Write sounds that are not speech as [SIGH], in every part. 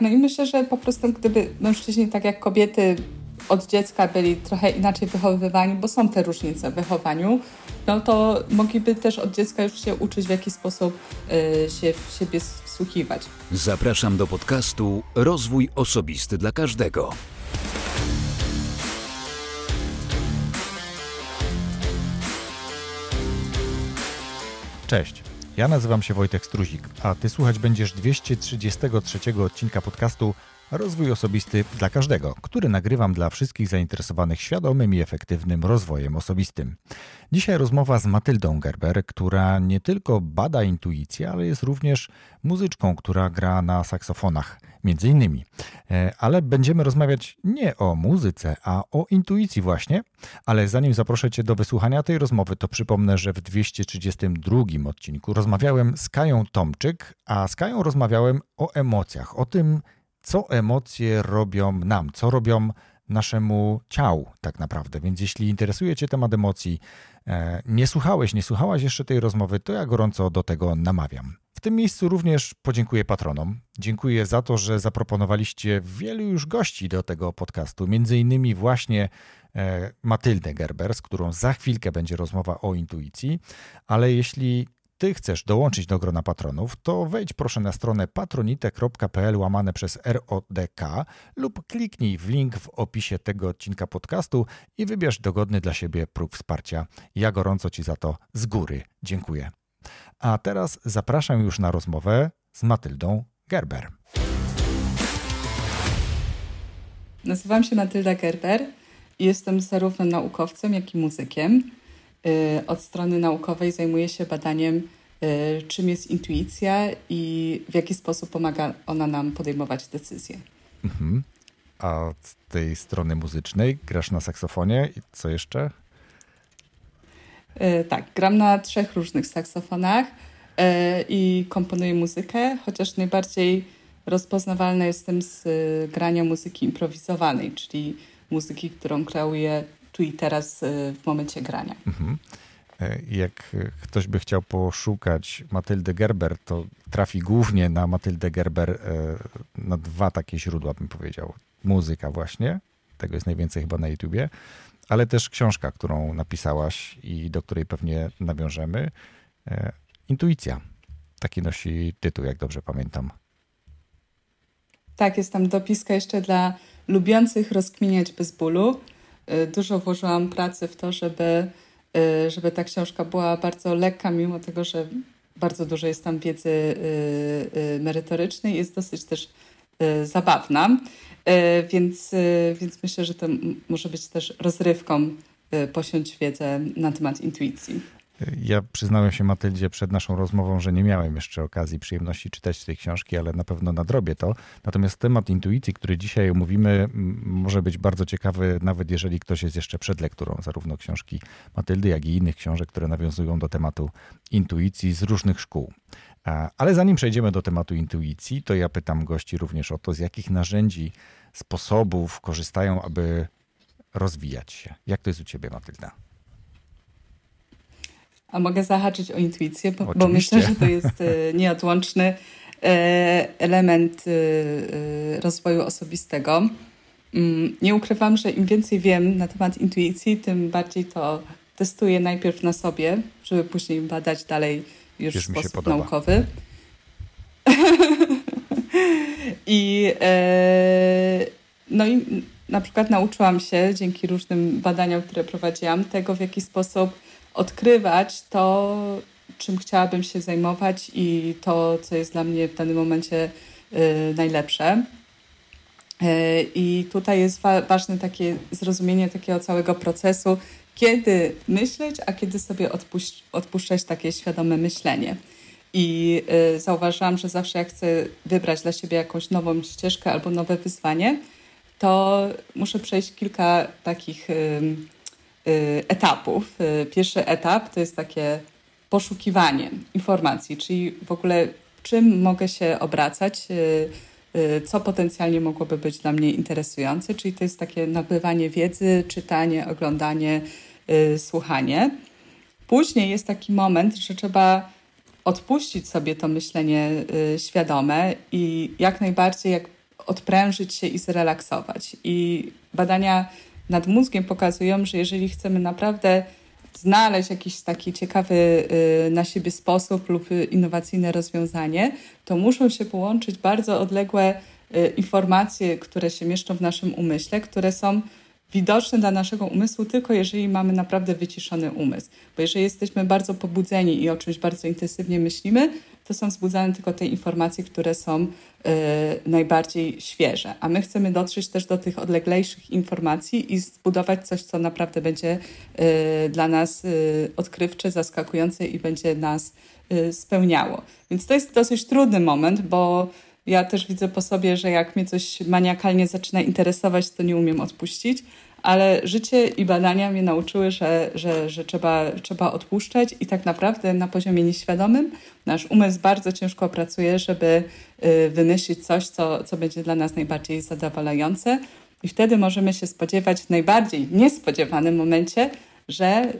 No i myślę, że po prostu gdyby mężczyźni, tak jak kobiety, od dziecka byli trochę inaczej wychowywani, bo są te różnice w wychowaniu, no to mogliby też od dziecka już się uczyć, w jaki sposób y, się w siebie wsłuchiwać. Zapraszam do podcastu Rozwój Osobisty dla Każdego. Cześć. Ja nazywam się Wojtek Struzik, a ty słuchać będziesz 233 odcinka podcastu Rozwój osobisty dla każdego, który nagrywam dla wszystkich zainteresowanych świadomym i efektywnym rozwojem osobistym. Dzisiaj rozmowa z Matyldą Gerber, która nie tylko bada intuicję, ale jest również muzyczką, która gra na saksofonach, między innymi. E, ale będziemy rozmawiać nie o muzyce, a o intuicji właśnie. Ale zanim zaproszę Cię do wysłuchania tej rozmowy, to przypomnę, że w 232 odcinku rozmawiałem z Kają Tomczyk, a z Kają rozmawiałem o emocjach, o tym, co emocje robią nam, co robią naszemu ciału tak naprawdę. Więc jeśli interesuje Cię temat emocji, e, nie słuchałeś, nie słuchałaś jeszcze tej rozmowy, to ja gorąco do tego namawiam. W tym miejscu również podziękuję patronom. Dziękuję za to, że zaproponowaliście wielu już gości do tego podcastu, między innymi właśnie e, Matyldę Gerber, z którą za chwilkę będzie rozmowa o intuicji, ale jeśli ty chcesz dołączyć do grona patronów, to wejdź proszę na stronę patronite.pl łamane przez RODK lub kliknij w link w opisie tego odcinka podcastu i wybierz dogodny dla siebie próg wsparcia. Ja gorąco Ci za to z góry dziękuję. A teraz zapraszam już na rozmowę z Matyldą Gerber. Nazywam się Matylda Gerber i jestem zarówno naukowcem, jak i muzykiem. Y, od strony naukowej zajmuję się badaniem, y, czym jest intuicja i w jaki sposób pomaga ona nam podejmować decyzje. Mhm. A z tej strony muzycznej grasz na saksofonie i co jeszcze? Y, tak, gram na trzech różnych saksofonach i komponuję muzykę, chociaż najbardziej rozpoznawalna jestem z grania muzyki improwizowanej, czyli muzyki, którą kreuję tu i teraz w momencie grania. Mhm. E, jak ktoś by chciał poszukać Matyldy Gerber, to trafi głównie na Matyldę Gerber e, na dwa takie źródła, bym powiedział. Muzyka właśnie, tego jest najwięcej chyba na YouTubie, ale też książka, którą napisałaś i do której pewnie nawiążemy. E, Intuicja. Taki nosi tytuł, jak dobrze pamiętam. Tak, jest tam dopiska jeszcze dla lubiących rozkminiać bez bólu. Y, dużo włożyłam pracy w to, żeby, y, żeby ta książka była bardzo lekka, mimo tego, że bardzo dużo jest tam wiedzy merytorycznej, jest dosyć też zabawna, więc, więc myślę, że to może być też rozrywką posiąść wiedzę na temat intuicji. Ja przyznałem się Matyldzie przed naszą rozmową, że nie miałem jeszcze okazji, przyjemności czytać tej książki, ale na pewno nadrobię to. Natomiast temat intuicji, który dzisiaj omówimy, może być bardzo ciekawy, nawet jeżeli ktoś jest jeszcze przed lekturą zarówno książki Matyldy, jak i innych książek, które nawiązują do tematu intuicji z różnych szkół. Ale zanim przejdziemy do tematu intuicji, to ja pytam gości również o to, z jakich narzędzi, sposobów korzystają, aby rozwijać się. Jak to jest u ciebie, Matylda? A mogę zahaczyć o intuicję, bo, bo myślę, że to jest e, nieodłączny e, element e, rozwoju osobistego. Mm, nie ukrywam, że im więcej wiem na temat intuicji, tym bardziej to testuję najpierw na sobie, żeby później badać dalej już, już w sposób naukowy. [LAUGHS] I no i na przykład nauczyłam się dzięki różnym badaniom, które prowadziłam, tego w jaki sposób odkrywać to, czym chciałabym się zajmować i to, co jest dla mnie w danym momencie y, najlepsze. Y, I tutaj jest wa ważne takie zrozumienie takiego całego procesu, kiedy myśleć, a kiedy sobie odpuszczać takie świadome myślenie. I y, zauważyłam, że zawsze jak chcę wybrać dla siebie jakąś nową ścieżkę albo nowe wyzwanie, to muszę przejść kilka takich y, Y, etapów. Y, pierwszy etap to jest takie poszukiwanie informacji, czyli w ogóle czym mogę się obracać, y, co potencjalnie mogłoby być dla mnie interesujące, czyli to jest takie nabywanie wiedzy, czytanie, oglądanie, słuchanie. Później jest taki moment, że trzeba odpuścić sobie to myślenie świadome i jak najbardziej, jak odprężyć się i zrelaksować. I badania nad mózgiem pokazują, że jeżeli chcemy naprawdę znaleźć jakiś taki ciekawy y, na siebie sposób lub innowacyjne rozwiązanie, to muszą się połączyć bardzo odległe y, informacje, które się mieszczą w naszym umyśle, które są widoczne dla naszego umysłu tylko jeżeli mamy naprawdę wyciszony umysł. Bo jeżeli jesteśmy bardzo pobudzeni i o czymś bardzo intensywnie myślimy, to są wzbudzane tylko te informacje, które są y, najbardziej świeże. A my chcemy dotrzeć też do tych odleglejszych informacji i zbudować coś, co naprawdę będzie y, dla nas y, odkrywcze, zaskakujące i będzie nas spełniało. Więc to jest dosyć trudny moment, bo ja też widzę po sobie, że jak mnie coś maniakalnie zaczyna interesować, to nie umiem odpuścić, ale życie i badania mnie nauczyły, że, że, że trzeba, trzeba odpuszczać i tak naprawdę na poziomie nieświadomym nasz umysł bardzo ciężko pracuje, żeby y, wymyślić coś, co, co będzie dla nas najbardziej zadowalające. I wtedy możemy się spodziewać w najbardziej niespodziewanym momencie, że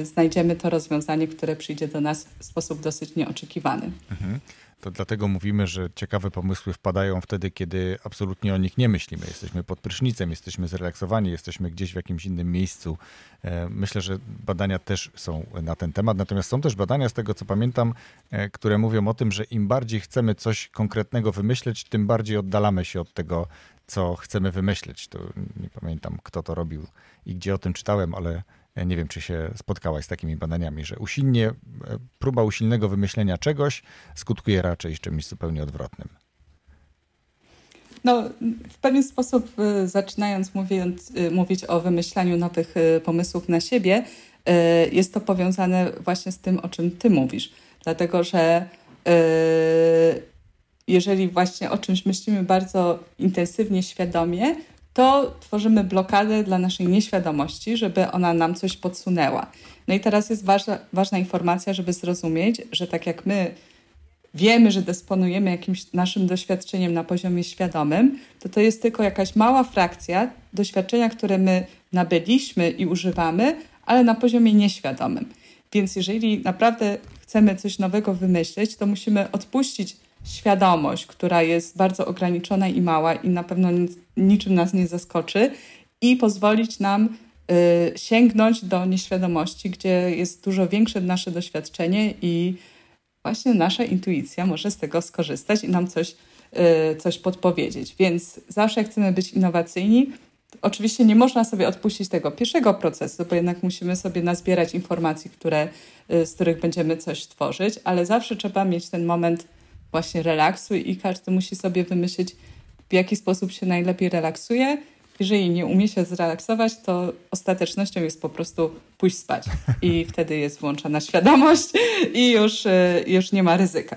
y, znajdziemy to rozwiązanie, które przyjdzie do nas w sposób dosyć nieoczekiwany. Mhm. To dlatego mówimy, że ciekawe pomysły wpadają wtedy, kiedy absolutnie o nich nie myślimy. Jesteśmy pod prysznicem, jesteśmy zrelaksowani, jesteśmy gdzieś w jakimś innym miejscu. E, myślę, że badania też są na ten temat. Natomiast są też badania, z tego co pamiętam, e, które mówią o tym, że im bardziej chcemy coś konkretnego wymyśleć, tym bardziej oddalamy się od tego, co chcemy wymyśleć. To nie pamiętam, kto to robił i gdzie o tym czytałem, ale nie wiem, czy się spotkałaś z takimi badaniami, że usilnie, e, próba usilnego wymyślenia czegoś skutkuje raczej czymś zupełnie odwrotnym. No, w pewien sposób, e, zaczynając mówiąc, e, mówić o wymyślaniu nowych pomysłów na siebie, jest to powiązane właśnie z tym, o czym ty mówisz. Dlatego, że jeżeli właśnie o czymś myślimy bardzo intensywnie, świadomie, to tworzymy blokadę dla naszej nieświadomości, żeby ona nam coś podsunęła. No i teraz jest ważna, ważna informacja, żeby zrozumieć, że tak jak my wiemy, że dysponujemy jakimś naszym doświadczeniem na poziomie świadomym, to to jest tylko jakaś mała frakcja doświadczenia, które my nabyliśmy i używamy, ale na poziomie nieświadomym. Więc jeżeli naprawdę chcemy coś nowego wymyślić, to musimy odpuścić świadomość, która jest bardzo ograniczona i mała i na pewno niczym nas nie zaskoczy, i pozwolić nam y, sięgnąć do nieświadomości, gdzie jest dużo większe nasze doświadczenie i właśnie nasza intuicja może z tego skorzystać i nam coś, y, coś podpowiedzieć. Więc zawsze jak chcemy być innowacyjni, Oczywiście nie można sobie odpuścić tego pierwszego procesu, bo jednak musimy sobie nazbierać informacji, które, y, z których będziemy coś tworzyć, ale zawsze trzeba mieć ten moment właśnie relaksu i każdy musi sobie wymyślić, w jaki sposób się najlepiej relaksuje. Jeżeli nie umie się zrelaksować, to ostatecznością jest po prostu pójść spać. I [LAUGHS] wtedy jest włączona świadomość i już, y, już nie ma ryzyka.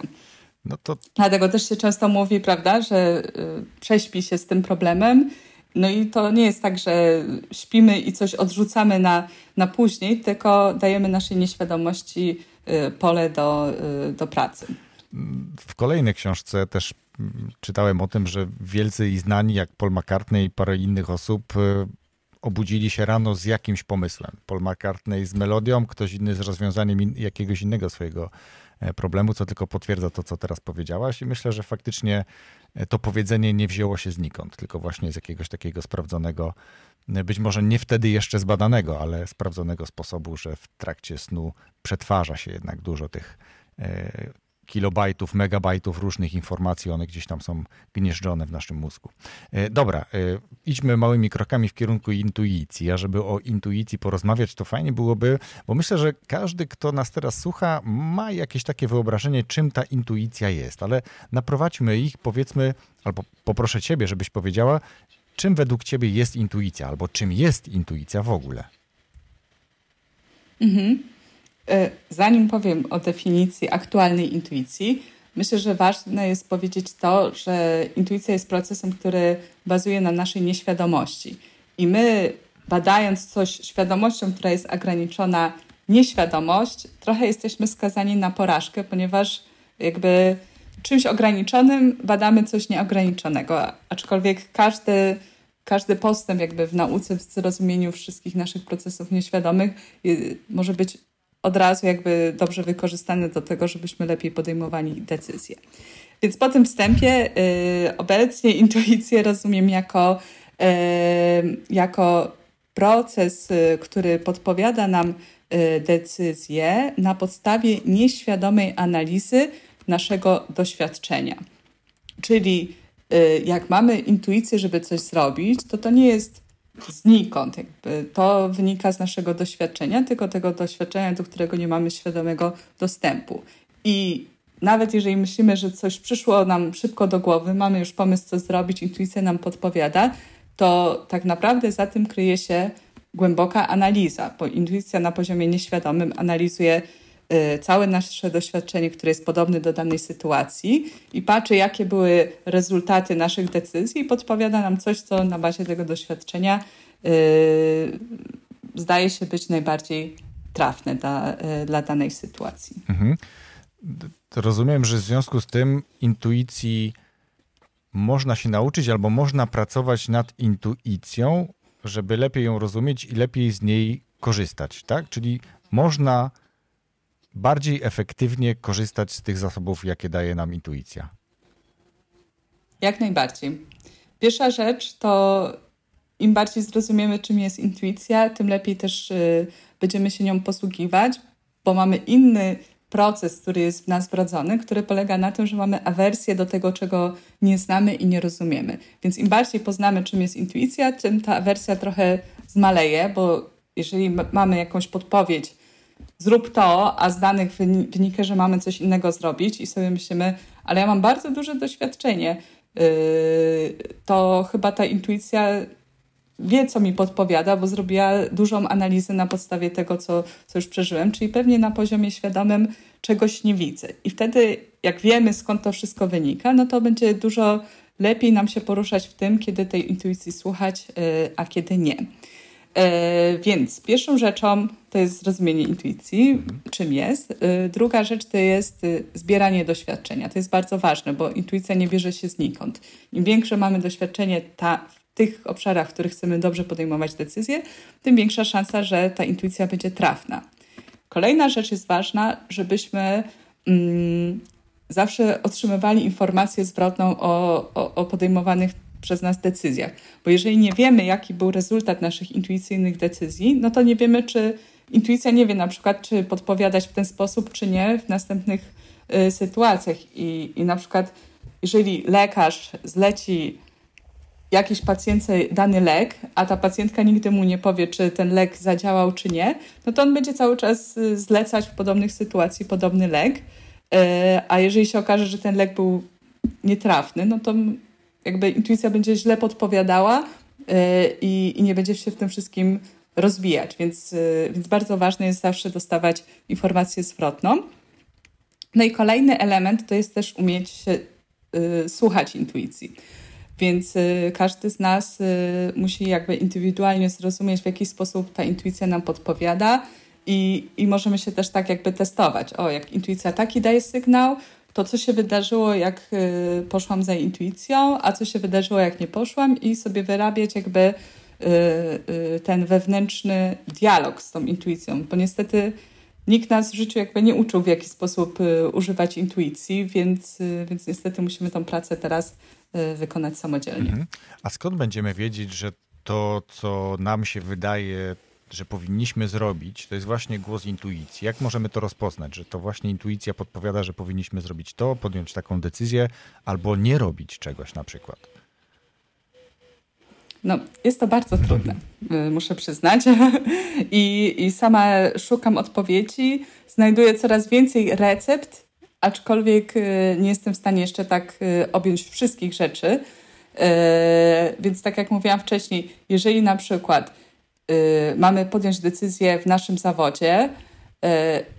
No to... Dlatego też się często mówi, prawda, że y, prześpi się z tym problemem. No i to nie jest tak, że śpimy i coś odrzucamy na, na później, tylko dajemy naszej nieświadomości y, pole do, do pracy. W kolejnej książce też czytałem o tym, że wielcy i znani jak Paul McCartney i parę innych osób e, obudzili się rano z jakimś pomysłem. Paul McCartney z melodią, ktoś inny z rozwiązaniem jakiegoś innego swojego e, problemu, co tylko potwierdza to, co teraz powiedziałaś. I myślę, że faktycznie e, to powiedzenie nie wzięło się znikąd, tylko właśnie z jakiegoś takiego sprawdzonego, być może nie wtedy jeszcze zbadanego, ale sprawdzonego sposobu, że w trakcie snu przetwarza się jednak dużo tych kilobajtów, megabajtów różnych informacji, one gdzieś tam są gnieżdżone w naszym mózgu. E, dobra, e, idźmy małymi krokami w kierunku intuicji. A żeby o intuicji porozmawiać, to fajnie byłoby, bo myślę, że każdy, kto nas teraz słucha, ma jakieś takie wyobrażenie, czym ta intuicja jest, ale naprowadźmy ich, powiedzmy, albo poproszę Ciebie, żebyś powiedziała, czym według Ciebie jest intuicja, albo czym jest intuicja w ogóle. Mhm. E, zanim powiem o definicji aktualnej intuicji, myślę, że ważne jest powiedzieć to, że intuicja jest procesem, który bazuje na naszej nieświadomości. I my, badając coś świadomością, która jest ograniczona nieświadomość, trochę jesteśmy skazani na porażkę, ponieważ jakby czymś ograniczonym badamy coś nieograniczonego, aczkolwiek każdy, każdy postęp jakby w nauce, w zrozumieniu wszystkich naszych procesów nieświadomych może być od razu jakby dobrze wykorzystane do tego, żebyśmy lepiej podejmowali decyzje. Więc po tym wstępie y, obecnie [LAUGHS] intuicję rozumiem jako, y, jako proces, y, który podpowiada nam y, decyzję na podstawie nieświadomej analizy naszego doświadczenia. Czyli y, jak mamy intuicję, żeby coś zrobić, to to nie jest znikąd. Jakby to wynika z naszego doświadczenia, tylko tego doświadczenia, do którego nie mamy świadomego dostępu. I nawet jeżeli myślimy, że coś przyszło nam szybko do głowy, mamy już pomysł, co zrobić, intuicja nam podpowiada, to tak naprawdę za tym kryje się głęboka analiza, bo intuicja na poziomie nieświadomym analizuje całe nasze doświadczenie, które jest podobne do danej sytuacji i patrzy, jakie były rezultaty naszych decyzji i podpowiada nam coś, co na bazie tego doświadczenia y, zdaje się być najbardziej trafne dla, y, dla danej sytuacji. Mhm. Rozumiem, że w związku z tym intuicji można się nauczyć albo można pracować nad intuicją, żeby lepiej ją rozumieć i lepiej z niej korzystać, tak? Czyli można bardziej efektywnie korzystać z tych zasobów, jakie daje nam intuicja. Jak najbardziej. Pierwsza rzecz to im bardziej zrozumiemy, czym jest intuicja, tym lepiej też y, będziemy się nią posługiwać, bo mamy inny proces, który jest w nas wrodzony, który polega na tym, że mamy awersję do tego, czego nie znamy i nie rozumiemy. Więc im bardziej poznamy, czym jest intuicja, tym ta awersja trochę zmaleje, bo jeżeli mamy jakąś podpowiedź, zrób to, a z danych wynika, że mamy coś innego zrobić i sobie myślimy, ale ja mam bardzo duże doświadczenie, yy, to chyba ta intuicja wie, co mi podpowiada, bo zrobiła dużą analizę na podstawie tego, co, co już przeżyłem, czyli pewnie na poziomie świadomym czegoś nie widzę. I wtedy, jak wiemy, skąd to wszystko wynika, no to będzie dużo lepiej nam się poruszać w tym, kiedy tej intuicji słuchać, y, a kiedy nie. E, więc pierwszą rzeczą to jest zrozumienie intuicji, czym jest. E, druga rzecz to jest y, zbieranie doświadczenia. To jest bardzo ważne, bo intuicja nie bierze się znikąd. Im większe mamy doświadczenie ta, tych obszarach, w których chcemy dobrze podejmować decyzje, tym większa szansa, że ta intuicja będzie trafna. Kolejna rzecz jest ważna, żebyśmy mm, zawsze otrzymywali informację zwrotną o, o, o podejmowanych przez nas decyzjach. Bo jeżeli nie wiemy, jaki był rezultat naszych intuicyjnych decyzji, no to nie wiemy, czy intuicja nie wie na przykład, czy podpowiadać w ten sposób, czy nie w następnych y, sytuacjach. I, I na przykład, jeżeli lekarz zleci jakiejś pacjentce dany lek, a ta pacjentka nigdy mu nie powie, czy ten lek zadziałał, czy nie, no to on będzie cały czas y, zlecać w podobnych sytuacji podobny lek. Y, a jeżeli się okaże, że ten lek był nietrafny, no to jakby intuicja będzie źle podpowiadała y, i, i nie będzie się w tym wszystkim rozwijać. Więc, więc bardzo ważne jest zawsze dostawać informację zwrotną. No i kolejny element to jest też umieć się, y, słuchać intuicji. Więc każdy z nas musi jakby indywidualnie zrozumieć, w jaki sposób ta intuicja nam podpowiada i, i możemy się też tak jakby testować. O, jak intuicja taki daje sygnał, to co się wydarzyło, jak y, poszłam za intuicją, a co się wydarzyło, jak nie poszłam i sobie wyrabiać jakby ten wewnętrzny dialog z tą intuicją, bo niestety nikt nas w życiu jakby nie uczył, w jaki sposób używać intuicji, więc, więc niestety musimy tą pracę teraz Y, wykonać samodzielnie. Mhm. A skąd będziemy wiedzieć, że to, co nam się wydaje, że powinniśmy zrobić, to jest właśnie głos intuicji. Jak możemy to rozpoznać, że to właśnie intuicja podpowiada, że powinniśmy zrobić to, podjąć taką decyzję, albo nie robić czegoś na przykład? No, jest to bardzo trudne, [LAUGHS] y, muszę przyznać. [LAUGHS] I, I sama szukam odpowiedzi, znajduję coraz więcej recept aczkolwiek y, nie jestem w stanie jeszcze tak y, objąć wszystkich rzeczy. Więc tak jak mówiłam wcześniej, jeżeli na przykład mamy podjąć decyzję w naszym zawodzie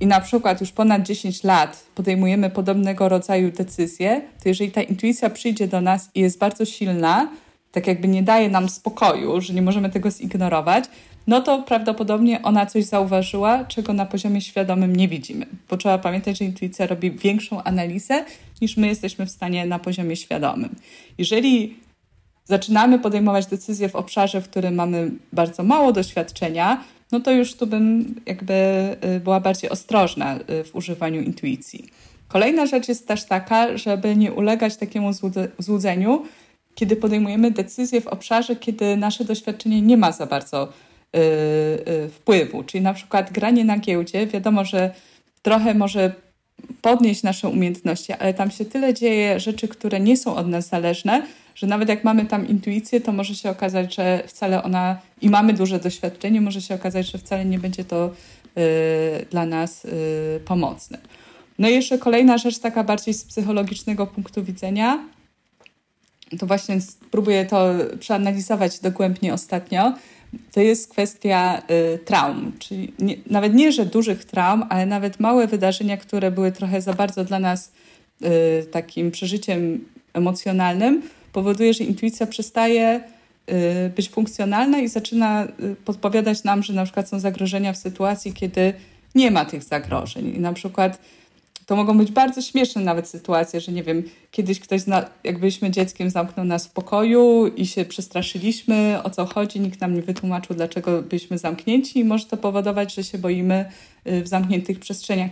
i na przykład już ponad 10 lat podejmujemy podobnego rodzaju decyzje, to jeżeli ta intuicja przyjdzie do nas i jest bardzo silna, tak jakby nie daje nam spokoju, że nie możemy tego zignorować, no to prawdopodobnie ona coś zauważyła, czego na poziomie świadomym nie widzimy. Bo trzeba pamiętać, że intuicja robi większą analizę niż my jesteśmy w stanie na poziomie świadomym. Jeżeli zaczynamy podejmować decyzje w obszarze, w którym mamy bardzo mało doświadczenia, no to już tu bym jakby y, była bardziej ostrożna y, w używaniu intuicji. Kolejna rzecz jest też taka, żeby nie ulegać takiemu złudzeniu, kiedy podejmujemy decyzje w obszarze, kiedy nasze doświadczenie nie ma za bardzo yy, wpływu. Czyli na przykład granie na giełdzie, wiadomo, że trochę może podnieść nasze umiejętności, ale tam się tyle dzieje rzeczy, które nie są od nas zależne, że nawet jak mamy tam intuicję, to może się okazać, że wcale ona i mamy duże doświadczenie, może się okazać, że wcale nie będzie to y, dla nas y, pomocne. No i jeszcze kolejna rzecz, taka bardziej z psychologicznego punktu widzenia, to właśnie spróbuję to przeanalizować dogłębnie ostatnio, to jest kwestia y, traum, czyli nie, nawet nie, że dużych traum, ale nawet małe wydarzenia, które były trochę za bardzo dla nas y, takim przeżyciem emocjonalnym, powoduje, że intuicja przestaje y, być funkcjonalna i zaczyna y, podpowiadać nam, że na przykład są zagrożenia w sytuacji, kiedy nie ma tych zagrożeń. I na przykład to mogą być bardzo śmieszne nawet sytuacje, że nie wiem, kiedyś ktoś, zna, jak byliśmy dzieckiem, zamknął nas w pokoju i się przestraszyliśmy, o co chodzi, nikt nam nie wytłumaczył, dlaczego byliśmy zamknięci i może to powodować, że się boimy y, w zamkniętych przestrzeniach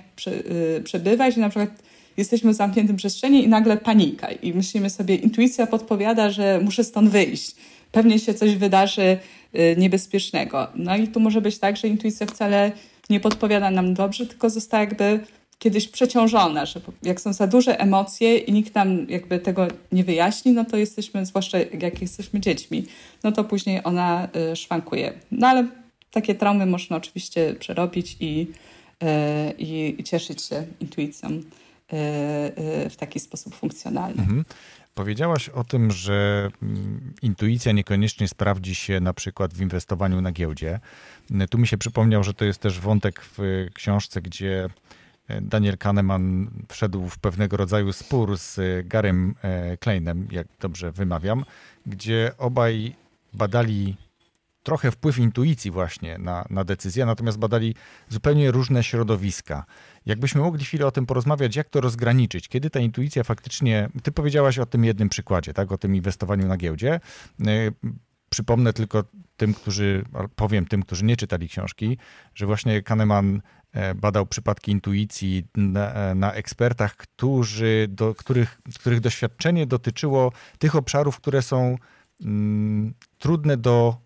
przebywać i na przykład jesteśmy w zamkniętym przestrzeni i nagle panika i myślimy sobie, intuicja podpowiada, że muszę stąd wyjść. Pewnie się coś wydarzy y, niebezpiecznego. No i tu może być tak, że intuicja wcale nie podpowiada nam dobrze, tylko została jakby kiedyś przeciążona, że jak są za duże emocje i nikt nam jakby tego nie wyjaśni, no to jesteśmy, zwłaszcza jak jesteśmy dziećmi, no to później ona y, szwankuje. No ale takie traumy można oczywiście przerobić i, y, i, i cieszyć się intuicją w taki sposób funkcjonalny. Mhm. Powiedziałaś o tym, że mm, intuicja niekoniecznie sprawdzi się na przykład w inwestowaniu na giełdzie. Tu mi się przypomniał, że to jest też wątek w książce, gdzie Daniel Kahneman wszedł w pewnego rodzaju spór z Garym Kleinem, jak dobrze wymawiam, gdzie obaj badali trochę wpływ intuicji właśnie na, na decyzję, natomiast badali zupełnie różne środowiska. Jakbyśmy mogli chwilę o tym porozmawiać, jak to rozgraniczyć, kiedy ta intuicja faktycznie, ty powiedziałaś o tym jednym przykładzie, tak, o tym inwestowaniu na giełdzie. E, przypomnę tylko tym, którzy, powiem tym, którzy nie czytali książki, że właśnie Kahneman E, badał przypadki intuicji na, e, na, ekspertach, którzy, do, których, których doświadczenie dotyczyło tych obszarów, które są mm, trudne do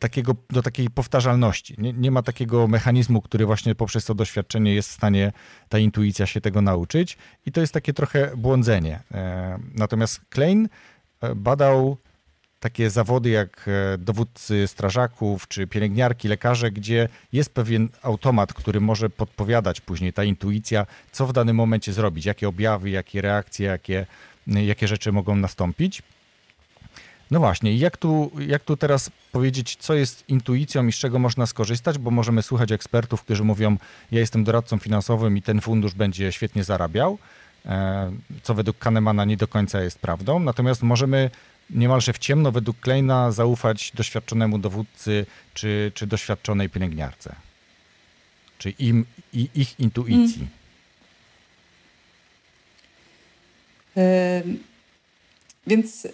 takiego, do takiej powtarzalności. Nie, nie, ma takiego mechanizmu, który właśnie poprzez to doświadczenie jest w stanie ta intuicja się tego nauczyć i to jest takie trochę błądzenie. E, natomiast Klein badał takie zawody jak e, dowódcy strażaków czy pielęgniarki, lekarze, gdzie jest pewien automat, który może podpowiadać później ta intuicja, co w danym momencie zrobić, jakie objawy, jakie reakcje, jakie, jakie rzeczy mogą nastąpić. No właśnie, jak tu, jak tu teraz powiedzieć, co jest intuicją i z czego można skorzystać, bo możemy słuchać ekspertów, którzy mówią, ja jestem doradcą finansowym i ten fundusz będzie świetnie zarabiał, e, co według Kahnemana nie do końca jest prawdą. Natomiast możemy niemalże w ciemno według Kleina zaufać doświadczonemu dowódcy czy, czy doświadczonej pielęgniarce? Czy im i ich intuicji? Hmm. więc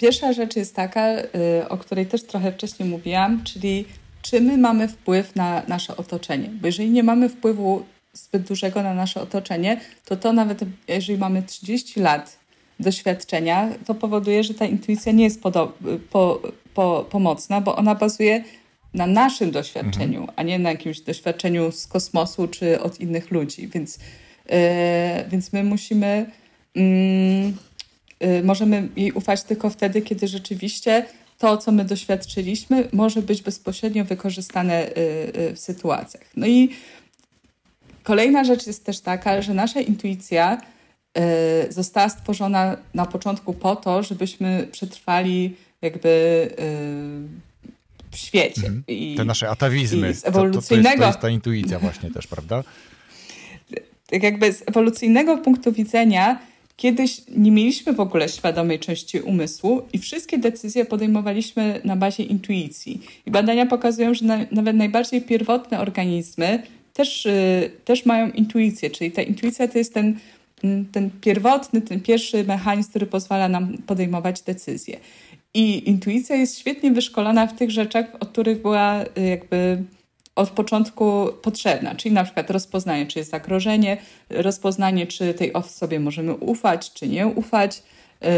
pierwsza rzecz jest taka, y, o której też trochę wcześniej mówiłam, czyli czy my mamy wpływ na nasze otoczenie. Bo jeżeli nie mamy wpływu zbyt dużego na nasze otoczenie, to to nawet jeżeli mamy 30 lat doświadczenia, to powoduje, że ta intuicja nie jest po, po, pomocna, bo ona bazuje na naszym doświadczeniu, mhm. a nie na jakimś doświadczeniu z kosmosu czy od innych ludzi. Więc, yy, więc my musimy, yy, możemy jej ufać tylko wtedy, kiedy rzeczywiście to, co my doświadczyliśmy, może być bezpośrednio wykorzystane yy, w sytuacjach. No i kolejna rzecz jest też taka, że nasza intuicja Y, została stworzona na początku po to, żebyśmy przetrwali jakby y, w świecie. Mhm. I, Te nasze atawizmy. Z ewolucyjnego... To, to, to, jest, to jest ta intuicja właśnie też, prawda? Tak jakby z ewolucyjnego punktu widzenia kiedyś nie mieliśmy w ogóle świadomej części umysłu i wszystkie decyzje podejmowaliśmy na bazie intuicji. I badania pokazują, że na, nawet najbardziej pierwotne organizmy też, y, też mają intuicję, czyli ta intuicja to jest ten Mm, ten pierwotny, ten pierwszy mechanizm, który pozwala nam podejmować decyzje. I intuicja jest świetnie wyszkolona w tych rzeczach, od których była y, jakby od początku potrzebna, czyli na przykład rozpoznanie, czy jest zagrożenie, rozpoznanie, czy tej osobie możemy ufać, czy nie ufać yy,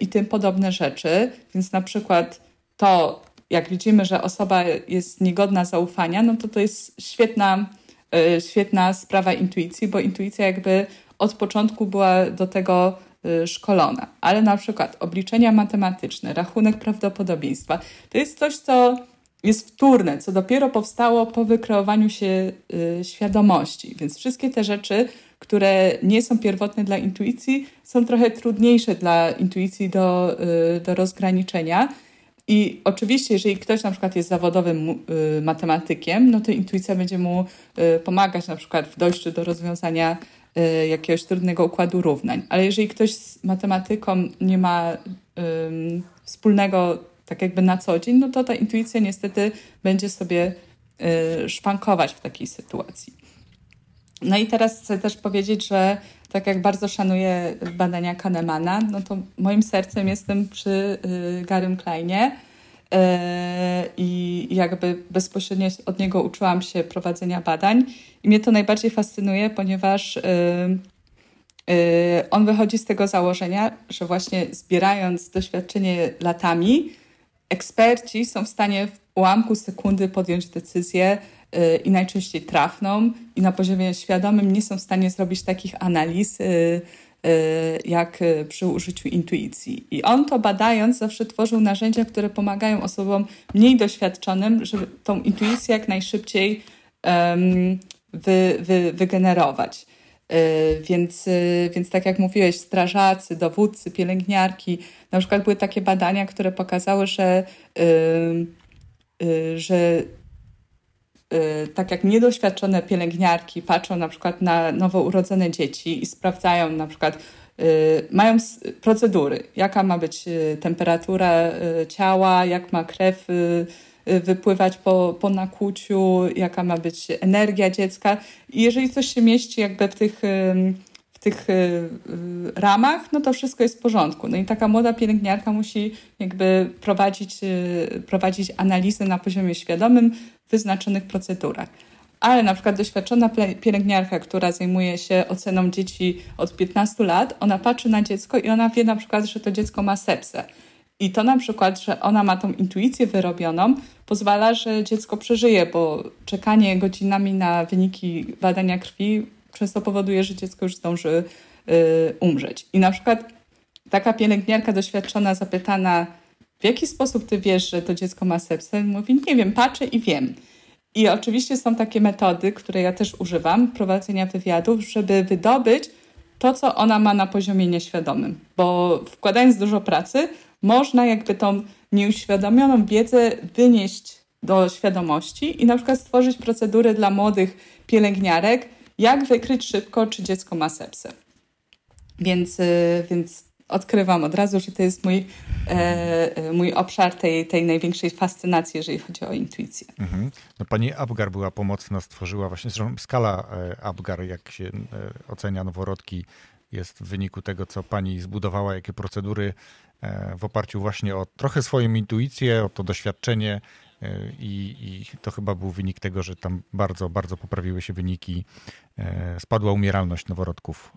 i tym podobne rzeczy. Więc na przykład to, jak widzimy, że osoba jest niegodna zaufania, no to to jest świetna, yy, świetna sprawa intuicji, bo intuicja jakby od początku była do tego yy, szkolona. Ale na przykład obliczenia matematyczne, rachunek prawdopodobieństwa, to jest coś, co jest wtórne, co dopiero powstało po wykreowaniu się y, świadomości. Więc wszystkie te rzeczy, które nie są pierwotne dla intuicji, są trochę trudniejsze dla intuicji do, y, do rozgraniczenia. I oczywiście, jeżeli ktoś na przykład jest zawodowym y, matematykiem, no to intuicja będzie mu y, pomagać na przykład w dojściu do rozwiązania y, jakiegoś trudnego układu równań. Ale jeżeli ktoś z matematyką nie ma wspólnego tak jakby na co dzień, no to ta intuicja niestety będzie sobie y, szwankować w takiej sytuacji. No i teraz chcę też powiedzieć, że tak jak bardzo szanuję badania Kahnemana, no to moim sercem jestem przy y, Garym Kleinie y, i jakby bezpośrednio od niego uczyłam się prowadzenia badań i mnie to najbardziej fascynuje, ponieważ on wychodzi z tego założenia, że właśnie zbierając doświadczenie latami, eksperci są w stanie w ułamku sekundy podjąć decyzję yy, i najczęściej trafną i na poziomie świadomym nie są w stanie zrobić takich analiz yy, yy, jak przy użyciu intuicji. I on to badając zawsze tworzył narzędzia, które pomagają osobom mniej doświadczonym, żeby tą intuicję jak najszybciej wy, wy, wygenerować. Y, więc, y, więc tak jak mówiłeś, strażacy, dowódcy, pielęgniarki, na przykład były takie badania, które pokazały, że, y, że tak jak niedoświadczone pielęgniarki patrzą na przykład na nowo urodzone dzieci i sprawdzają na przykład, mają procedury, jaka ma być temperatura ciała, jak ma krew wypływać po, po nakłuciu, jaka ma być energia dziecka. I jeżeli coś się mieści jakby w tych, w tych y, ramach, no to wszystko jest w porządku. No i taka młoda pielęgniarka musi jakby prowadzić, y, prowadzić analizy na poziomie świadomym w wyznaczonych procedurach. Ale na przykład doświadczona pielęgniarka, która zajmuje się oceną dzieci od 15 lat, ona patrzy na dziecko i ona wie na przykład, że to dziecko ma sepsę. I to na przykład, że ona ma tą intuicję wyrobioną, pozwala, że dziecko przeżyje, bo czekanie godzinami na wyniki badania krwi często powoduje, że dziecko już zdąży y, umrzeć. I na przykład taka pielęgniarka doświadczona, zapytana, w jaki sposób ty wiesz, że to dziecko ma sepsę? Mówi, nie wiem, patrzę i wiem. I oczywiście są takie metody, które ja też używam, prowadzenia wywiadów, żeby wydobyć to, co ona ma na poziomie nieświadomym. Bo wkładając dużo pracy, można jakby tą nieuświadomioną wiedzę wynieść do świadomości i na przykład stworzyć procedury dla młodych pielęgniarek, jak wykryć szybko, czy dziecko ma sepsę. Więc, y, więc odkrywam od razu, że to jest mój, e, e, mój obszar tej, tej największej fascynacji, jeżeli chodzi o intuicję. Mhm. No, pani Abgar była pomocna, stworzyła właśnie, zresztą skala e, Abgar, jak się ocenia noworodki, jest w wyniku tego, co pani zbudowała, jakie procedury E, w oparciu właśnie o trochę swoją intuicję, o to doświadczenie e, i, i, to chyba był wynik tego, że tam bardzo, bardzo poprawiły się wyniki. E, spadła umieralność noworodków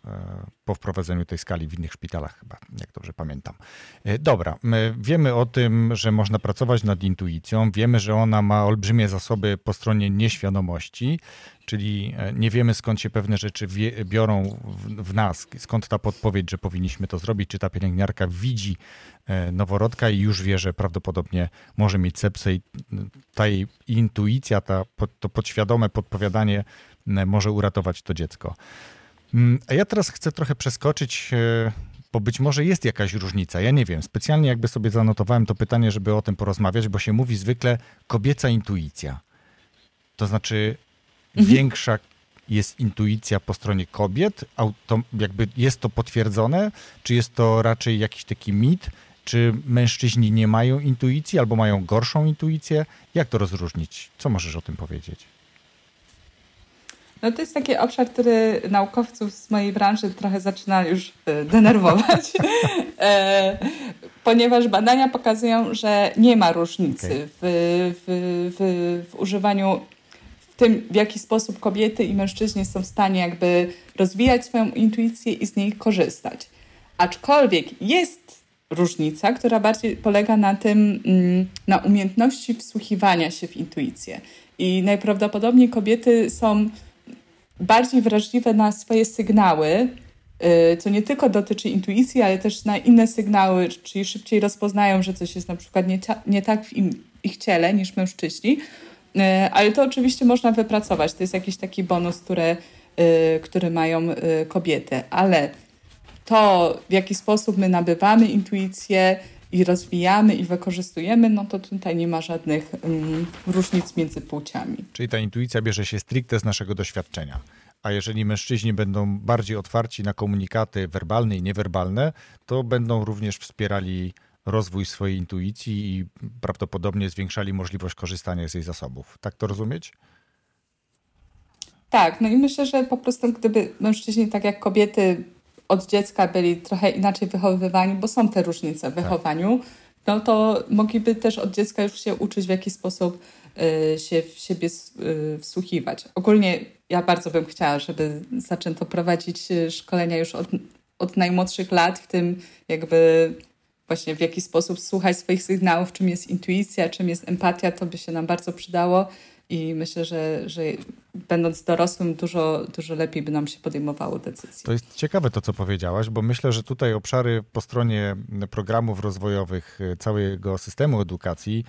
po wprowadzeniu tej skali w innych szpitalach chyba, jak dobrze pamiętam. Dobra, my wiemy o tym, że można pracować nad intuicją, wiemy, że ona ma olbrzymie zasoby po stronie nieświadomości, czyli e, nie wiemy skąd się pewne rzeczy biorą w, w, nas, skąd ta podpowiedź, że powinniśmy to zrobić, czy ta pielęgniarka widzi e, noworodka i już wie, że prawdopodobnie może mieć sepsę i ta jej intuicja, ta, to podświadome podpowiadanie może uratować to dziecko. Mm, a ja teraz chcę trochę przeskoczyć e, bo być może jest jakaś różnica. Ja nie wiem. Specjalnie jakby sobie zanotowałem to pytanie, żeby o tym porozmawiać, bo się mówi zwykle kobieca intuicja. To znaczy, mhm. większa jest intuicja po stronie kobiet? Auto, jakby jest to potwierdzone? Czy jest to raczej jakiś taki mit? Czy mężczyźni nie mają intuicji albo mają gorszą intuicję? Jak to rozróżnić? Co możesz o tym powiedzieć? No to jest taki obszar, który naukowców z mojej branży trochę zaczyna już e, denerwować, [LAUGHS] e, ponieważ badania pokazują, że nie ma różnicy okay. w, w, w, w używaniu w tym, w jaki sposób kobiety i mężczyźni są w stanie jakby rozwijać swoją intuicję i z niej korzystać. Aczkolwiek jest różnica, która bardziej polega na tym, mm, na umiejętności wsłuchiwania się w intuicję. I najprawdopodobniej kobiety są bardziej wrażliwe na swoje sygnały, y, co nie tylko dotyczy intuicji, ale też na inne sygnały, czyli szybciej rozpoznają, że coś jest na przykład nie, nie tak w im, ich ciele niż mężczyźni. Y, ale to oczywiście można wypracować. To jest jakiś taki bonus, y, który mają kobiety. Ale to, w jaki sposób my nabywamy intuicję i rozwijamy i wykorzystujemy, no to tutaj nie ma żadnych um, różnic między płciami. Czyli ta intuicja bierze się stricte z naszego doświadczenia. A jeżeli mężczyźni będą bardziej otwarci na komunikaty werbalne i niewerbalne, to będą również wspierali rozwój swojej intuicji i prawdopodobnie zwiększali możliwość korzystania z jej zasobów. Tak to rozumieć? Tak, no i myślę, że po prostu gdyby mężczyźni, tak jak kobiety, od dziecka byli trochę inaczej wychowywani, bo są te różnice w tak. wychowaniu, no to mogliby też od dziecka już się uczyć, w jaki sposób y, się w siebie y, wsłuchiwać. Ogólnie ja bardzo bym chciała, żeby zaczęto prowadzić y, szkolenia już od, od najmłodszych lat, w tym jakby właśnie w jaki sposób słuchać swoich sygnałów, czym jest intuicja, czym jest empatia, to by się nam bardzo przydało i myślę, że, że będąc dorosłym dużo, dużo lepiej by nam się podejmowało decyzje. To jest ciekawe to, co powiedziałaś, bo myślę, że tutaj obszary po stronie programów rozwojowych e, całego systemu edukacji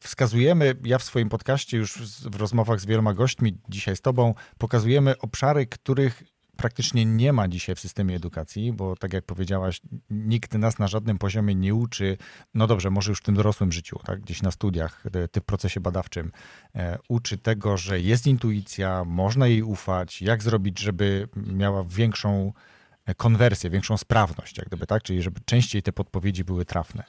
wskazujemy, ja w swoim podcaście już w rozmowach z wieloma gośćmi, dzisiaj z Tobą, pokazujemy obszary, których praktycznie nie ma dzisiaj w systemie edukacji, bo tak jak powiedziałaś, nikt nas na żadnym poziomie nie uczy, no dobrze, może już w tym dorosłym życiu, tak, gdzieś na studiach, w procesie badawczym, e, uczy tego, że jest intuicja, można jej ufać, jak zrobić, żeby miała większą e, konwersję, większą sprawność, jak gdyby, tak, czyli żeby częściej te podpowiedzi były trafne.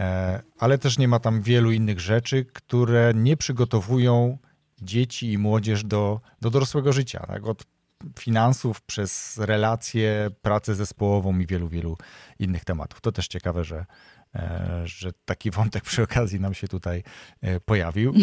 E, ale też nie ma tam wielu innych rzeczy, które nie przygotowują dzieci i młodzież do, do dorosłego życia. Tak? Od finansów, przez relacje, pracę zespołową i wielu, wielu innych tematów. To też ciekawe, że, e, że taki wątek przy okazji nam się tutaj e, pojawił.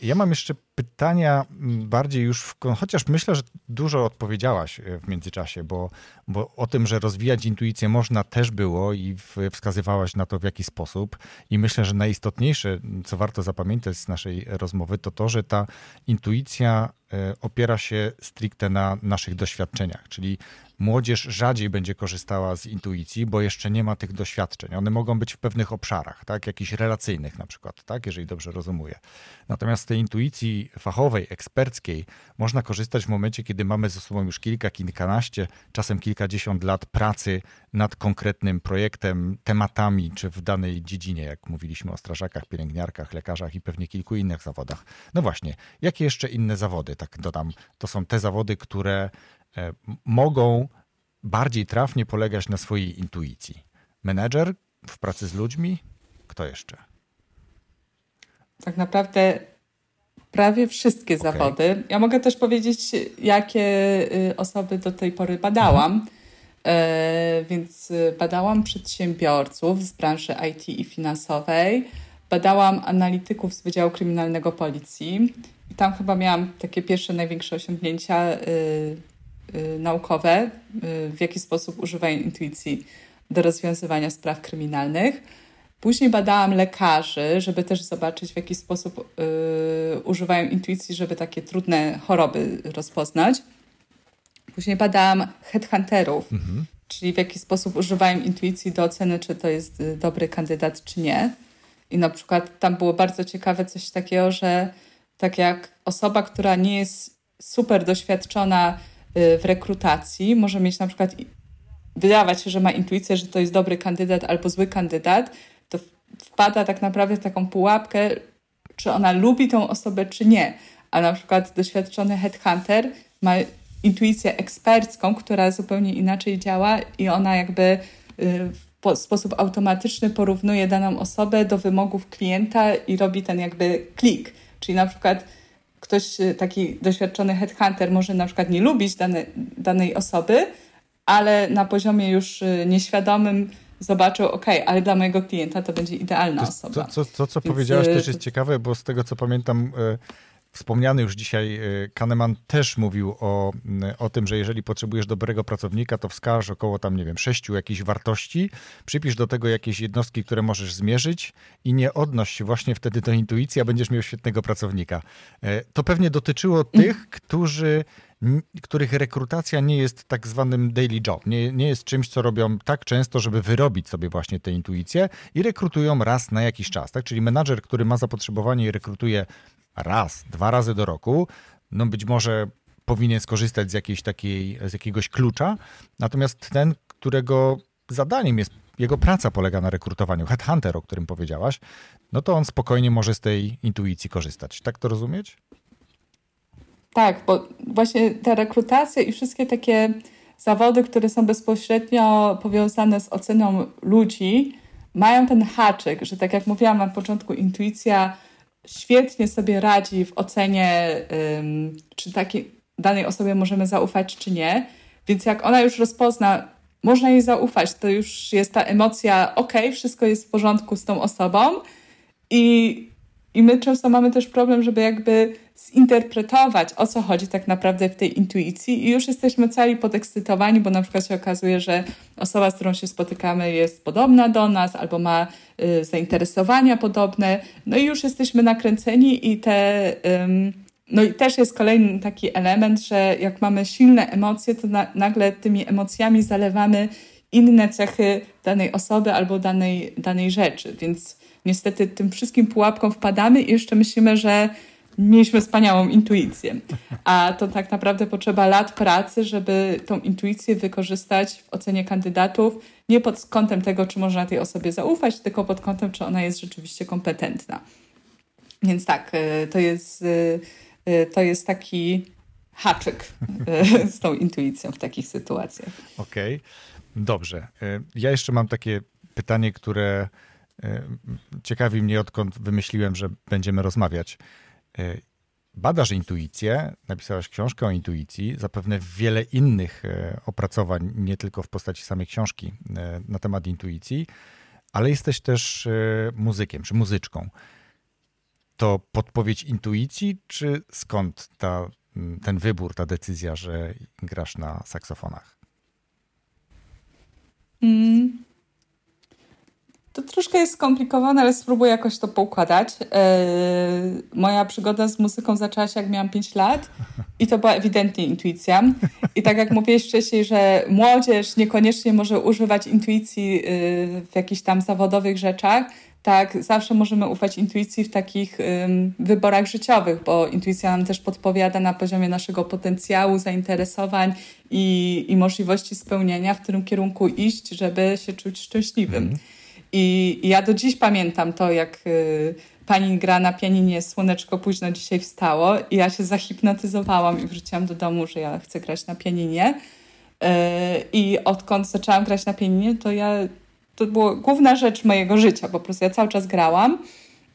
Mm, ja mam jeszcze pytania bardziej już, w, chociaż myślę, że dużo odpowiedziałaś e, w międzyczasie, bo, bo o tym, że rozwijać intuicję można też było i wskazywałaś na to w jaki sposób. I myślę, że najistotniejsze, co warto zapamiętać z naszej rozmowy, to to, że ta intuicja e, opiera się stricte na naszych doświadczeniach, czyli młodzież rzadziej będzie korzystała z intuicji, bo jeszcze nie ma tych doświadczeń. One mogą być w pewnych obszarach, tak, jakichś relacyjnych na przykład, tak, jeżeli dobrze rozumuję. Natomiast z tej intuicji fachowej, eksperckiej można korzystać w momencie, kiedy mamy ze sobą już kilka, kilkanaście, czasem kilkadziesiąt lat pracy nad konkretnym projektem, tematami, czy w danej dziedzinie, jak mówiliśmy o strażakach, pielęgniarkach, lekarzach i pewnie kilku innych zawodach. No właśnie, jakie jeszcze inne zawody, tak dodam, to są te zawody, które mogą bardziej trafnie polegać na swojej intuicji. Menedżer w pracy z ludźmi, kto jeszcze? Tak naprawdę prawie wszystkie okay. zawody. Ja mogę też powiedzieć, jakie y, osoby do tej pory badałam. Mhm. E, więc y, badałam przedsiębiorców z branży IT i finansowej, badałam analityków z Wydziału Kryminalnego Policji i tam chyba miałam takie pierwsze największe osiągnięcia y, naukowe, y, w jaki sposób używają intuicji do rozwiązywania spraw kryminalnych. Później badałam lekarzy, żeby też zobaczyć, w jaki sposób yy, używają intuicji, żeby takie trudne choroby rozpoznać. Później badałam headhunterów, mhm. czyli w jaki sposób używają intuicji do oceny, czy to jest y, dobry kandydat, czy nie. I na przykład tam było bardzo ciekawe coś takiego, że tak jak osoba, która nie jest super doświadczona y, w rekrutacji, może mieć na przykład wydawać się, że ma intuicję, że to jest dobry kandydat albo zły kandydat, to wpada tak naprawdę w taką pułapkę, czy ona lubi tą osobę, czy nie. A na przykład doświadczony headhunter ma intuicję ekspercką, która zupełnie inaczej działa i ona jakby y, w sposób automatyczny porównuje daną osobę do wymogów klienta i robi ten jakby klik. Czyli na przykład ktoś, y, taki doświadczony headhunter może na przykład nie lubić dane, danej osoby, ale na poziomie już y, nieświadomym zobaczył, ok, ale dla mojego klienta to będzie idealna to, osoba. To, to, to co Więc, powiedziałaś też jest ciekawe, bo z tego co pamiętam, Wspomniany już dzisiaj y, Kahneman też mówił o, y, o tym, że jeżeli potrzebujesz dobrego pracownika, to wskaż około tam, nie wiem, sześciu jakichś wartości, przypisz do tego jakieś jednostki, które możesz zmierzyć i nie odnoś się właśnie wtedy do intuicji, a będziesz miał świetnego pracownika. E, to pewnie dotyczyło [LAUGHS] tych, którzy których rekrutacja nie jest tak zwanym daily job, nie, nie jest czymś, co robią tak często, żeby wyrobić sobie właśnie tę intuicję i rekrutują raz na jakiś czas. Tak? Czyli menadżer, który ma zapotrzebowanie i rekrutuje raz, dwa razy do roku, no być może powinien skorzystać z jakiejś takiej, z jakiegoś klucza, natomiast ten, którego zadaniem jest, jego praca polega na rekrutowaniu, headhunter, o którym powiedziałaś, no to on spokojnie może z tej intuicji korzystać. Tak to rozumieć? Tak, bo właśnie ta rekrutacja i wszystkie takie zawody, które są bezpośrednio powiązane z oceną ludzi, mają ten haczyk, że tak jak mówiłam na początku, intuicja świetnie sobie radzi w ocenie, czy takiej danej osobie możemy zaufać, czy nie. Więc jak ona już rozpozna, można jej zaufać, to już jest ta emocja, ok, wszystko jest w porządku z tą osobą. I, I my często mamy też problem, żeby jakby zinterpretować, o co chodzi tak naprawdę w tej intuicji, i już jesteśmy cali podekscytowani, bo na przykład się okazuje, że osoba, z którą się spotykamy, jest podobna do nas albo ma y, zainteresowania podobne, no i już jesteśmy nakręceni, i te. Ym, no i też jest kolejny taki element, że jak mamy silne emocje, to na, nagle tymi emocjami zalewamy inne cechy danej osoby albo danej, danej rzeczy. Więc niestety tym wszystkim pułapkom wpadamy i jeszcze myślimy, że mieliśmy wspaniałą intuicję. A to tak naprawdę potrzeba lat pracy, żeby tą intuicję wykorzystać w ocenie kandydatów, nie pod kątem tego, czy można tej osobie zaufać, tylko pod kątem, czy ona jest rzeczywiście kompetentna. Więc tak, y, to jest, y, y, to jest taki haczyk z tą intuicją w takich sytuacjach. Okej, okay. dobrze. Ja jeszcze mam takie pytanie, które ciekawi mnie, odkąd wymyśliłem, że będziemy rozmawiać. E, badasz intuicję, napisałaś książkę o intuicji, zapewne wiele innych e, opracowań, nie tylko w postaci samej książki na temat intuicji, ale jesteś też muzykiem czy muzyczką. To podpowiedź intuicji, czy skąd ta, ten wybór, ta decyzja, że grasz na saksofonach? Mm. To troszkę jest skomplikowane, ale spróbuję jakoś to poukładać. Yy, moja przygoda z muzyką zaczęła się, jak miałam 5 lat i to była ewidentnie intuicja. I tak jak mówiłeś wcześniej, że młodzież niekoniecznie może używać intuicji yy, w jakichś tam zawodowych rzeczach, tak, zawsze możemy ufać intuicji w takich wyborach życiowych, bo intuicja nam też podpowiada na poziomie naszego potencjału, zainteresowań i, i możliwości spełnienia, w którym kierunku iść, żeby się czuć szczęśliwym. Mm. I ja do dziś pamiętam to, jak y, pani gra na pianinie Słoneczko późno dzisiaj wstało i ja się zahipnotyzowałam i wróciłam do domu, że ja chcę grać na pianinie. Y, I odkąd zaczęłam grać na pianinie, to ja to była główna rzecz mojego życia, po prostu ja cały czas grałam.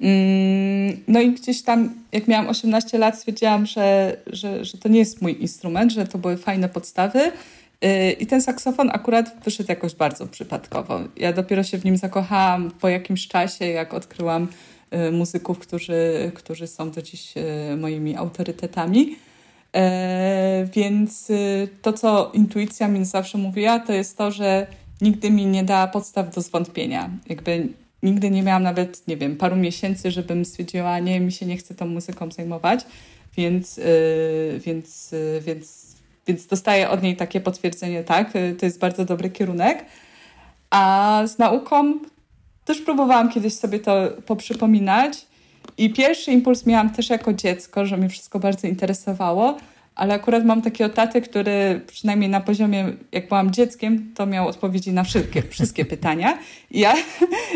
Mm, no i gdzieś tam, jak miałam 18 lat, stwierdziłam, że, że, że to nie jest mój instrument, że to były fajne podstawy I ten saksofon akurat wyszedł jakoś bardzo przypadkowo. Ja dopiero się w nim zakochałam po jakimś czasie, jak odkryłam y, muzyków, którzy, którzy są do dziś y, moimi autorytetami. Więc to, co intuicja mi zawsze mówiła, to jest to, że nigdy mi nie dała podstaw do zwątpienia. Jakby nigdy nie miałam nawet, nie wiem, paru miesięcy, żebym stwierdziła, nie, mi się nie chce tą muzyką zajmować, więc, więc, więc więc dostaję od niej takie potwierdzenie, tak, y, to jest bardzo dobry kierunek. A z nauką też próbowałam kiedyś sobie to poprzypominać. I pierwszy impuls miałam też jako dziecko, że mnie wszystko bardzo interesowało, ale akurat mam takiego tatę, który przynajmniej na poziomie, jak byłam dzieckiem, to miał odpowiedzi na wszystkie, wszystkie [LAUGHS] pytania. I ja,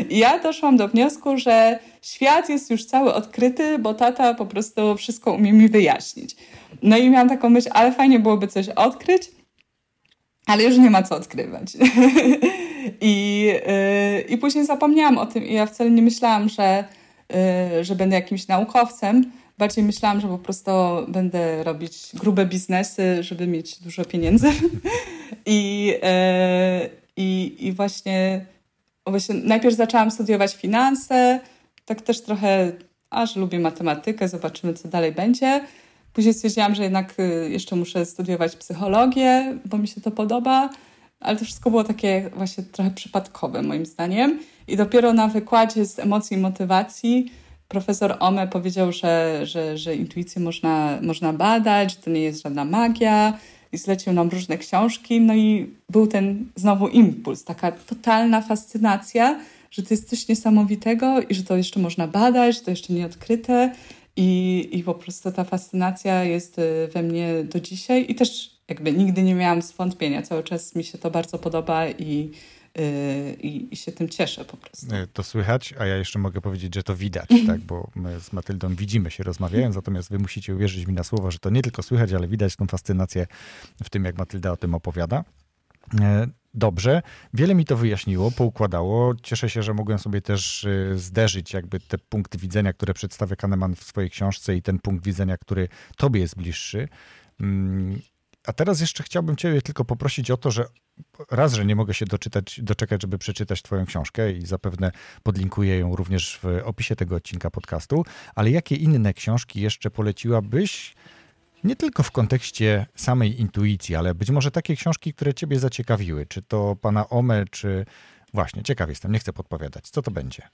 ja doszłam do wniosku, że świat jest już cały odkryty, bo tata po prostu wszystko umie mi wyjaśnić. No i miałam taką myśl, ale fajnie byłoby coś odkryć, ale już nie ma co odkrywać. [LAUGHS] I, yy, I później zapomniałam o tym i ja wcale nie myślałam, że, yy, że będę jakimś naukowcem. Bardziej myślałam, że po prostu będę robić grube biznesy, żeby mieć dużo pieniędzy. [LAUGHS] I, yy, i, I właśnie właśnie najpierw zaczęłam studiować finanse, tak też trochę, aż lubię matematykę, zobaczymy, co dalej będzie. Później stwierdziłam, że jednak y, jeszcze muszę studiować psychologię, bo mi się to podoba, ale to wszystko było takie właśnie trochę przypadkowe moim zdaniem. I dopiero na wykładzie z emocji i motywacji profesor Ome powiedział, że, że, że intuicję można, można badać, że to nie jest żadna magia i zlecił nam różne książki. No i był ten znowu impuls, taka totalna fascynacja, że to jest coś niesamowitego i że to jeszcze można badać, że to jeszcze nie odkryte. I, I po prostu ta fascynacja jest y, we mnie do dzisiaj i też jakby nigdy nie miałam zwątpienia. Cały czas mi się to bardzo podoba i, i, i, się tym cieszę po prostu. Y, to słychać, a ja jeszcze mogę powiedzieć, że to widać, [LAUGHS] tak, bo my z Matyldą widzimy się rozmawiając, natomiast wy musicie uwierzyć mi na słowo, że to nie tylko słychać, ale widać tą fascynację w tym, jak Matylda o tym opowiada. Dobrze, wiele mi to wyjaśniło, poukładało. Cieszę się, że mogłem sobie też y, zderzyć jakby te punkty widzenia, które przedstawia Kahneman w swojej książce i ten punkt widzenia, który tobie jest bliższy. A teraz jeszcze chciałbym ciebie tylko poprosić o to, że raz, że nie mogę się doczytać, doczekać, żeby przeczytać twoją książkę i zapewne podlinkuję ją również w opisie tego odcinka podcastu, ale jakie inne książki jeszcze poleciłabyś, nie tylko w kontekście samej intuicji, ale być może takie książki, które Ciebie zaciekawiły. Czy to pana Ome, czy. Właśnie, ciekaw jestem, nie chcę podpowiadać. Co to będzie?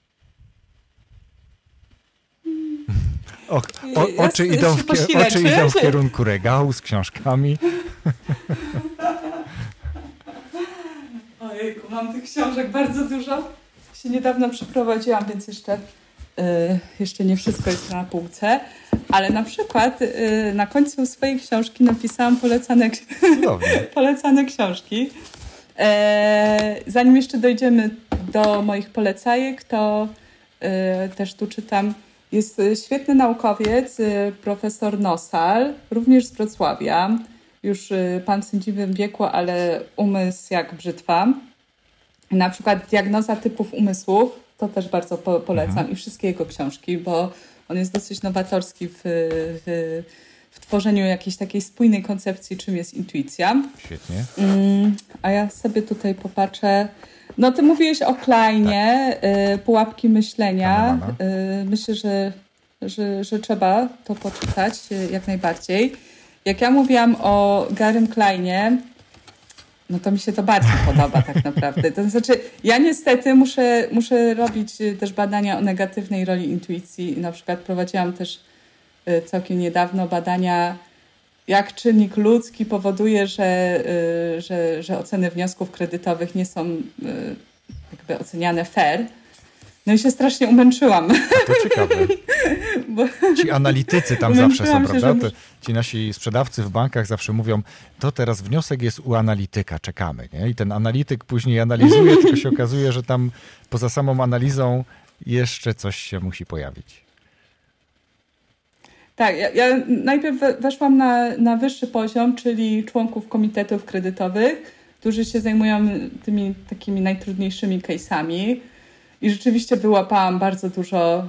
O, o, oczy, idą w, oczy idą w kierunku regału z książkami. [LAUGHS] Ojejku, mam tych książek bardzo dużo. Się niedawno przeprowadziłam, więc jeszcze Y, jeszcze nie wszystko jest na półce, ale na przykład y, na końcu swojej książki napisałam polecane, [LAUGHS] polecane książki. E, zanim jeszcze dojdziemy do moich polecajek, to y, też tu czytam. Jest świetny naukowiec, profesor Nosal, również z Wrocławia. Już pan w sędziwym wieku, ale umysł jak brzytwa. Na przykład diagnoza typów umysłów to też bardzo po, polecam mhm. i wszystkie jego książki, bo on jest dosyć nowatorski w, w, w, tworzeniu jakiejś takiej spójnej koncepcji, czym jest intuicja. Świetnie. Mm, a ja sobie tutaj popatrzę. No, ty mówiłeś o Kleinie, tak. y, pułapki myślenia. Y, myślę, że, że, że trzeba to poczytać y, jak najbardziej. Jak ja mówiłam o Garym Kleinie, no to mi się to bardziej [LAUGHS] podoba tak naprawdę. To znaczy, ja niestety muszę, muszę robić y, też badania o negatywnej roli intuicji. Na przykład prowadziłam też y, całkiem niedawno badania, jak czynnik ludzki powoduje, że, y, że, że oceny wniosków kredytowych nie są jakby oceniane fair. No i się strasznie umęczyłam. A to ciekawe. [LAUGHS] Bo... Ci analitycy tam zawsze są, prawda? Że... Ci nasi sprzedawcy w bankach zawsze mówią, to teraz wniosek jest u analityka, czekamy. Nie? I ten analityk później analizuje, [LAUGHS] tylko się okazuje, że tam poza samą analizą jeszcze coś się musi pojawić. Tak, ja, ja najpierw weszłam na, na wyższy poziom, czyli członków komitetów kredytowych, którzy się zajmują tymi takimi najtrudniejszymi case'ami i rzeczywiście wyłapałam bardzo dużo,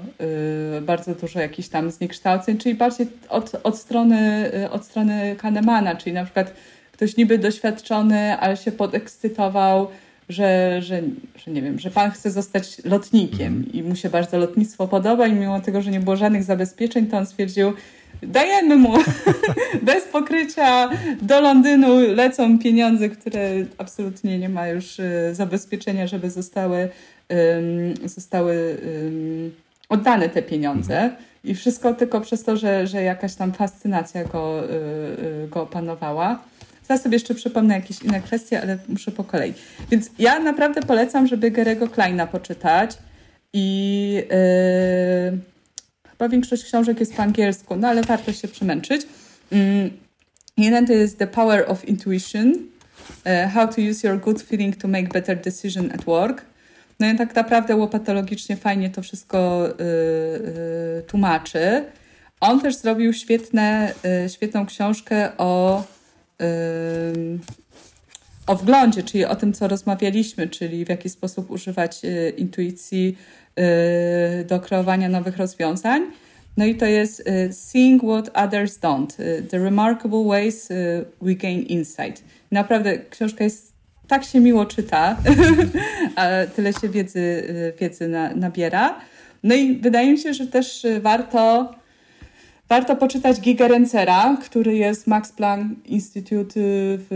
yy, bardzo dużo jakichś tam zniekształceń, czyli bardziej od, od, strony, yy, od strony Kahnemana, czyli na przykład ktoś niby doświadczony, ale się podekscytował, że, że, że nie wiem, że pan chce zostać lotnikiem mm. i mu się bardzo lotnictwo podoba i mimo tego, że nie było żadnych zabezpieczeń, to on stwierdził, dajemy mu [LAUGHS] bez pokrycia do Londynu lecą pieniądze, które absolutnie nie ma już y, zabezpieczenia, żeby zostały zostały oddane te pieniądze. Mhm. I wszystko tylko przez to, że, że jakaś tam fascynacja go, y, y, go opanowała. Zaraz sobie jeszcze przypomnę jakieś inne kwestie, ale muszę po kolei. Więc ja naprawdę polecam, żeby Gerego Kleina poczytać. I yy, chyba większość książek jest po angielsku, no ale warto się przemęczyć. Yy, jeden to jest The Power of Intuition. Uh, how to use your good feeling to make better decision at work. No i tak naprawdę łopatologicznie fajnie to wszystko y, y, tłumaczy. On też zrobił świetne, y, świetną książkę o, y, o wglądzie, czyli o tym, co rozmawialiśmy, czyli w jaki sposób używać intuicji do kreowania nowych rozwiązań. No i to jest Seeing What Others Don't. The Remarkable Ways We Gain Insight. Naprawdę książka jest tak się miło czyta, [LAUGHS] a tyle się wiedzy, wiedzy na, nabiera. No i wydaje mi się, że też warto, warto poczytać Gigerencera, który jest Max Planck Institute w,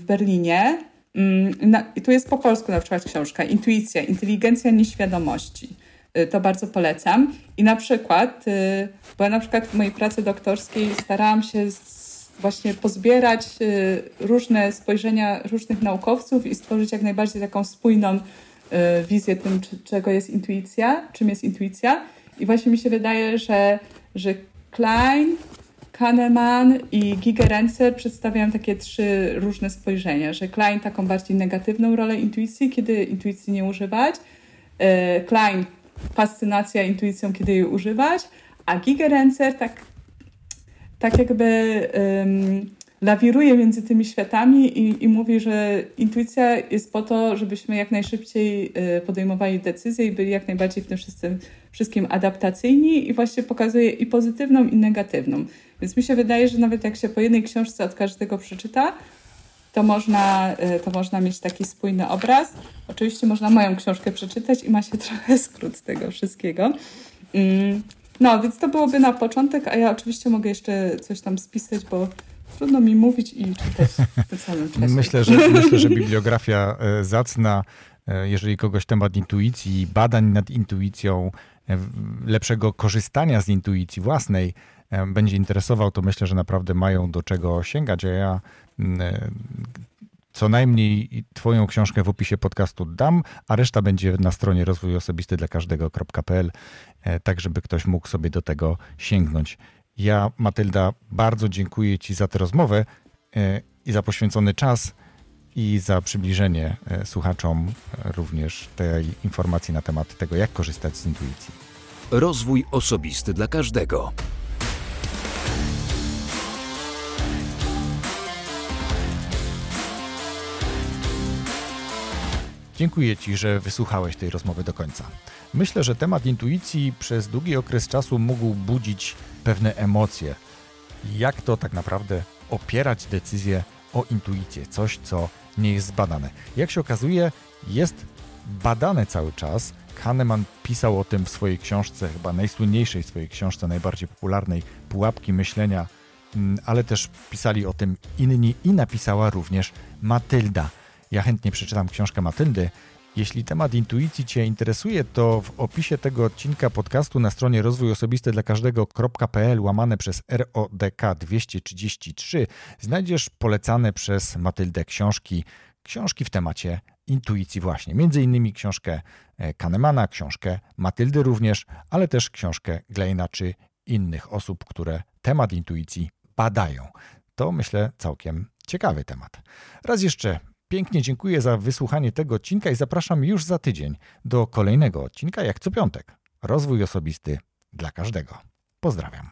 w Berlinie. Mm, I tu jest po polsku na przykład książka Intuicja, inteligencja nieświadomości. Y, to bardzo polecam. I na przykład, y, bo ja na przykład w mojej pracy doktorskiej starałam się właśnie pozbierać y, różne spojrzenia różnych naukowców i stworzyć jak najbardziej taką spójną wizję tym, czego jest intuicja, czym jest intuicja. I właśnie mi się wydaje, że, że Klein, Kahneman i Gigerenzer przedstawiają takie trzy różne spojrzenia, że Klein taką bardziej negatywną rolę intuicji, kiedy intuicji nie używać, Klein fascynacja intuicją, kiedy jej używać, a Gigerencer tak, tak jakby um, lawiruje między tymi światami i, i mówi, że intuicja jest po to, żebyśmy jak najszybciej y, podejmowali decyzje i byli jak najbardziej w tym wszystkim, wszystkim adaptacyjni i właśnie pokazuje i pozytywną, i negatywną. Więc mi się wydaje, że nawet jak się po jednej książce od każdego przeczyta, to można, y, to można mieć taki spójny obraz. Oczywiście można moją książkę przeczytać i ma się [LAUGHS] trochę skrót tego wszystkiego. No, więc to byłoby na początek, a ja oczywiście mogę jeszcze coś tam spisać, bo trudno mi mówić i czytać w tym samym czasie. Myślę, że, myślę, że bibliografia e, zacna, e, jeżeli kogoś temat intuicji, badań nad intuicją, e, lepszego korzystania z intuicji własnej będzie interesował, to myślę, że naprawdę mają do czego sięgać. A ja mm, co najmniej Twoją książkę w opisie podcastu dam, a reszta będzie na stronie rozwój osobisty dla każdego.pl, tak żeby ktoś mógł sobie do tego sięgnąć. Ja, Matylda, bardzo dziękuję Ci za tę rozmowę e, i za poświęcony czas i za przybliżenie e, słuchaczom również tej informacji na temat tego, jak korzystać z intuicji. Rozwój osobisty dla każdego. Dziękuję Ci, że wysłuchałeś tej rozmowy do końca. Myślę, że temat intuicji przez długi okres czasu mógł budzić pewne emocje. Jak to tak naprawdę opierać decyzję o intuicję, coś co nie jest zbadane. Jak się okazuje, jest badane cały czas. Kahneman pisał o tym w swojej książce, chyba najsłynniejszej swojej książce, najbardziej popularnej, Pułapki myślenia, mm, ale też pisali o tym inni i napisała również Matylda. Ja chętnie przeczytam książkę Matyldy, jeśli temat intuicji Cię interesuje, to w opisie tego odcinka podcastu na stronie rozwój osobisty dla każdego.pl łamane przez RODK 233 znajdziesz polecane przez Matyldę książki, książki w temacie intuicji właśnie. Między innymi książkę e, Kahnemana, książkę Matyldy również, ale też książkę Gleina czy innych osób, które temat intuicji badają. To myślę całkiem ciekawy temat. Raz jeszcze Pięknie dziękuję za wysłuchanie tego odcinka i zapraszam już za tydzień do kolejnego odcinka, jak co piątek. Rozwój osobisty dla każdego. Pozdrawiam.